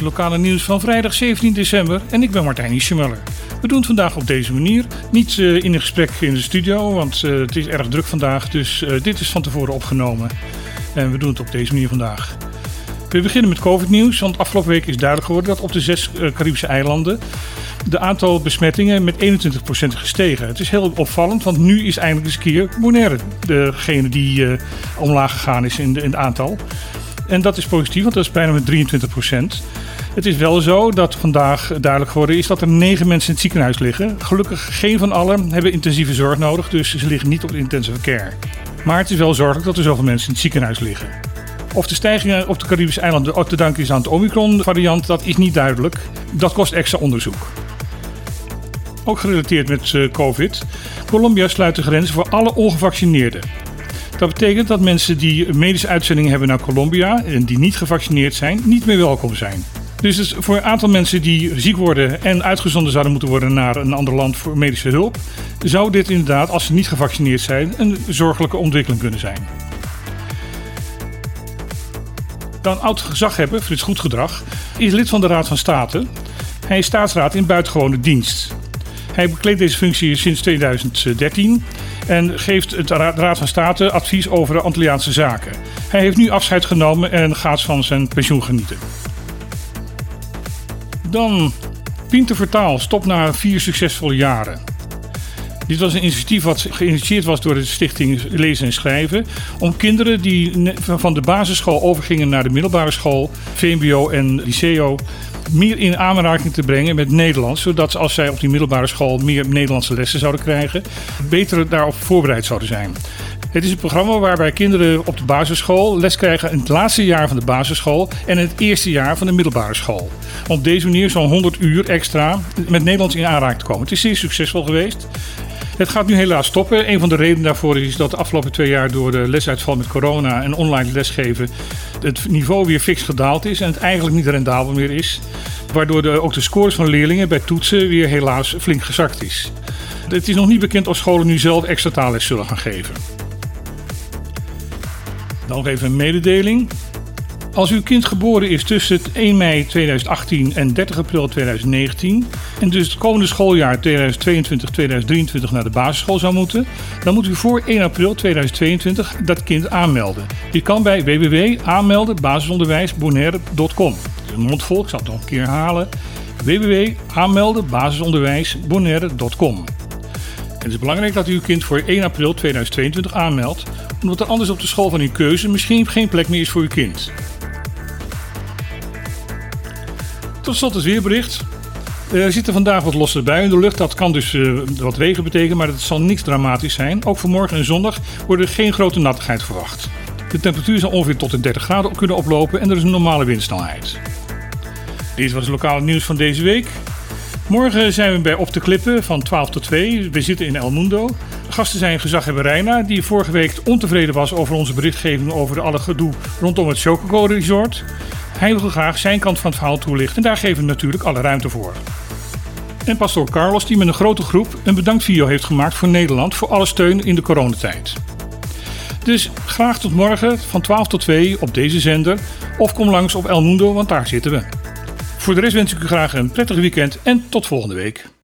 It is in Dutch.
lokale nieuws van vrijdag 17 december en ik ben Martijn Ischemuller. We doen het vandaag op deze manier. Niet uh, in een gesprek in de studio, want uh, het is erg druk vandaag, dus uh, dit is van tevoren opgenomen. En we doen het op deze manier vandaag. We beginnen met COVID-nieuws, want afgelopen week is duidelijk geworden dat op de zes Caribische eilanden de aantal besmettingen met 21% gestegen. Het is heel opvallend, want nu is eindelijk eens een keer Bonaire degene die omlaag gegaan is in, de, in het aantal. En dat is positief, want dat is bijna met 23 Het is wel zo dat vandaag duidelijk geworden is dat er negen mensen in het ziekenhuis liggen. Gelukkig geen van allen hebben intensieve zorg nodig, dus ze liggen niet op de intensive care. Maar het is wel zorgelijk dat er zoveel mensen in het ziekenhuis liggen. Of de stijging op de Caribische eilanden ook te danken is aan het Omicron-variant, dat is niet duidelijk. Dat kost extra onderzoek. Ook gerelateerd met uh, COVID. Colombia sluit de grenzen voor alle ongevaccineerden. Dat betekent dat mensen die medische uitzendingen hebben naar Colombia en die niet gevaccineerd zijn, niet meer welkom zijn. Dus, voor een aantal mensen die ziek worden en uitgezonden zouden moeten worden naar een ander land voor medische hulp, zou dit inderdaad, als ze niet gevaccineerd zijn, een zorgelijke ontwikkeling kunnen zijn. Dan oud gezaghebber, Frits Goedgedrag, is lid van de Raad van State. Hij is staatsraad in buitengewone dienst. Hij bekleedt deze functie sinds 2013 en geeft het Raad van State advies over Antilliaanse zaken. Hij heeft nu afscheid genomen en gaat van zijn pensioen genieten. Dan Pinter Vertaal stopt na vier succesvolle jaren. Dit was een initiatief wat geïnitieerd was door de stichting Lezen en Schrijven. Om kinderen die van de basisschool overgingen naar de middelbare school, VMBO en Liceo meer in aanraking te brengen met Nederlands. Zodat als zij op die middelbare school meer Nederlandse lessen zouden krijgen, beter daarop voorbereid zouden zijn. Het is een programma waarbij kinderen op de basisschool les krijgen in het laatste jaar van de basisschool en het eerste jaar van de middelbare school. Om op deze manier zo'n 100 uur extra met Nederlands in aanraking te komen. Het is zeer succesvol geweest. Het gaat nu helaas stoppen. Een van de redenen daarvoor is dat de afgelopen twee jaar door de lesuitval met corona en online lesgeven het niveau weer fix gedaald is en het eigenlijk niet rendabel meer is. Waardoor de, ook de scores van leerlingen bij toetsen weer helaas flink gezakt is. Het is nog niet bekend of scholen nu zelf extra taalles zullen gaan geven. Dan nog even een mededeling. Als uw kind geboren is tussen 1 mei 2018 en 30 april 2019 en dus het komende schooljaar 2022-2023 naar de basisschool zou moeten, dan moet u voor 1 april 2022 dat kind aanmelden. Dit kan bij www.aanmeldenbasisonderwijsbonaire.com. Een mondvol, ik zal het nog een keer herhalen. www.aanmeldenbasisonderwijsbonaire.com. Het is belangrijk dat u uw kind voor 1 april 2022 aanmeldt, omdat er anders op de school van uw keuze misschien geen plek meer is voor uw kind. Tot slot het weerbericht. Er zitten vandaag wat losse buien in de lucht. Dat kan dus uh, wat regen betekenen, maar het zal niks dramatisch zijn. Ook voor morgen en zondag wordt er geen grote nattigheid verwacht. De temperatuur zal ongeveer tot de 30 graden kunnen oplopen en er is een normale windsnelheid. Dit was het lokale nieuws van deze week. Morgen zijn we bij Op de Klippen van 12 tot 2. We zitten in El Mundo. gasten zijn gezaghebber Reina, die vorige week ontevreden was over onze berichtgeving over alle gedoe rondom het Chococo Resort. Hij wil graag zijn kant van het verhaal toelichten en daar geven we natuurlijk alle ruimte voor. En pastoor Carlos die met een grote groep een bedankvideo heeft gemaakt voor Nederland voor alle steun in de coronatijd. Dus graag tot morgen van 12 tot 2 op deze zender of kom langs op El Mundo, want daar zitten we. Voor de rest wens ik u graag een prettig weekend en tot volgende week.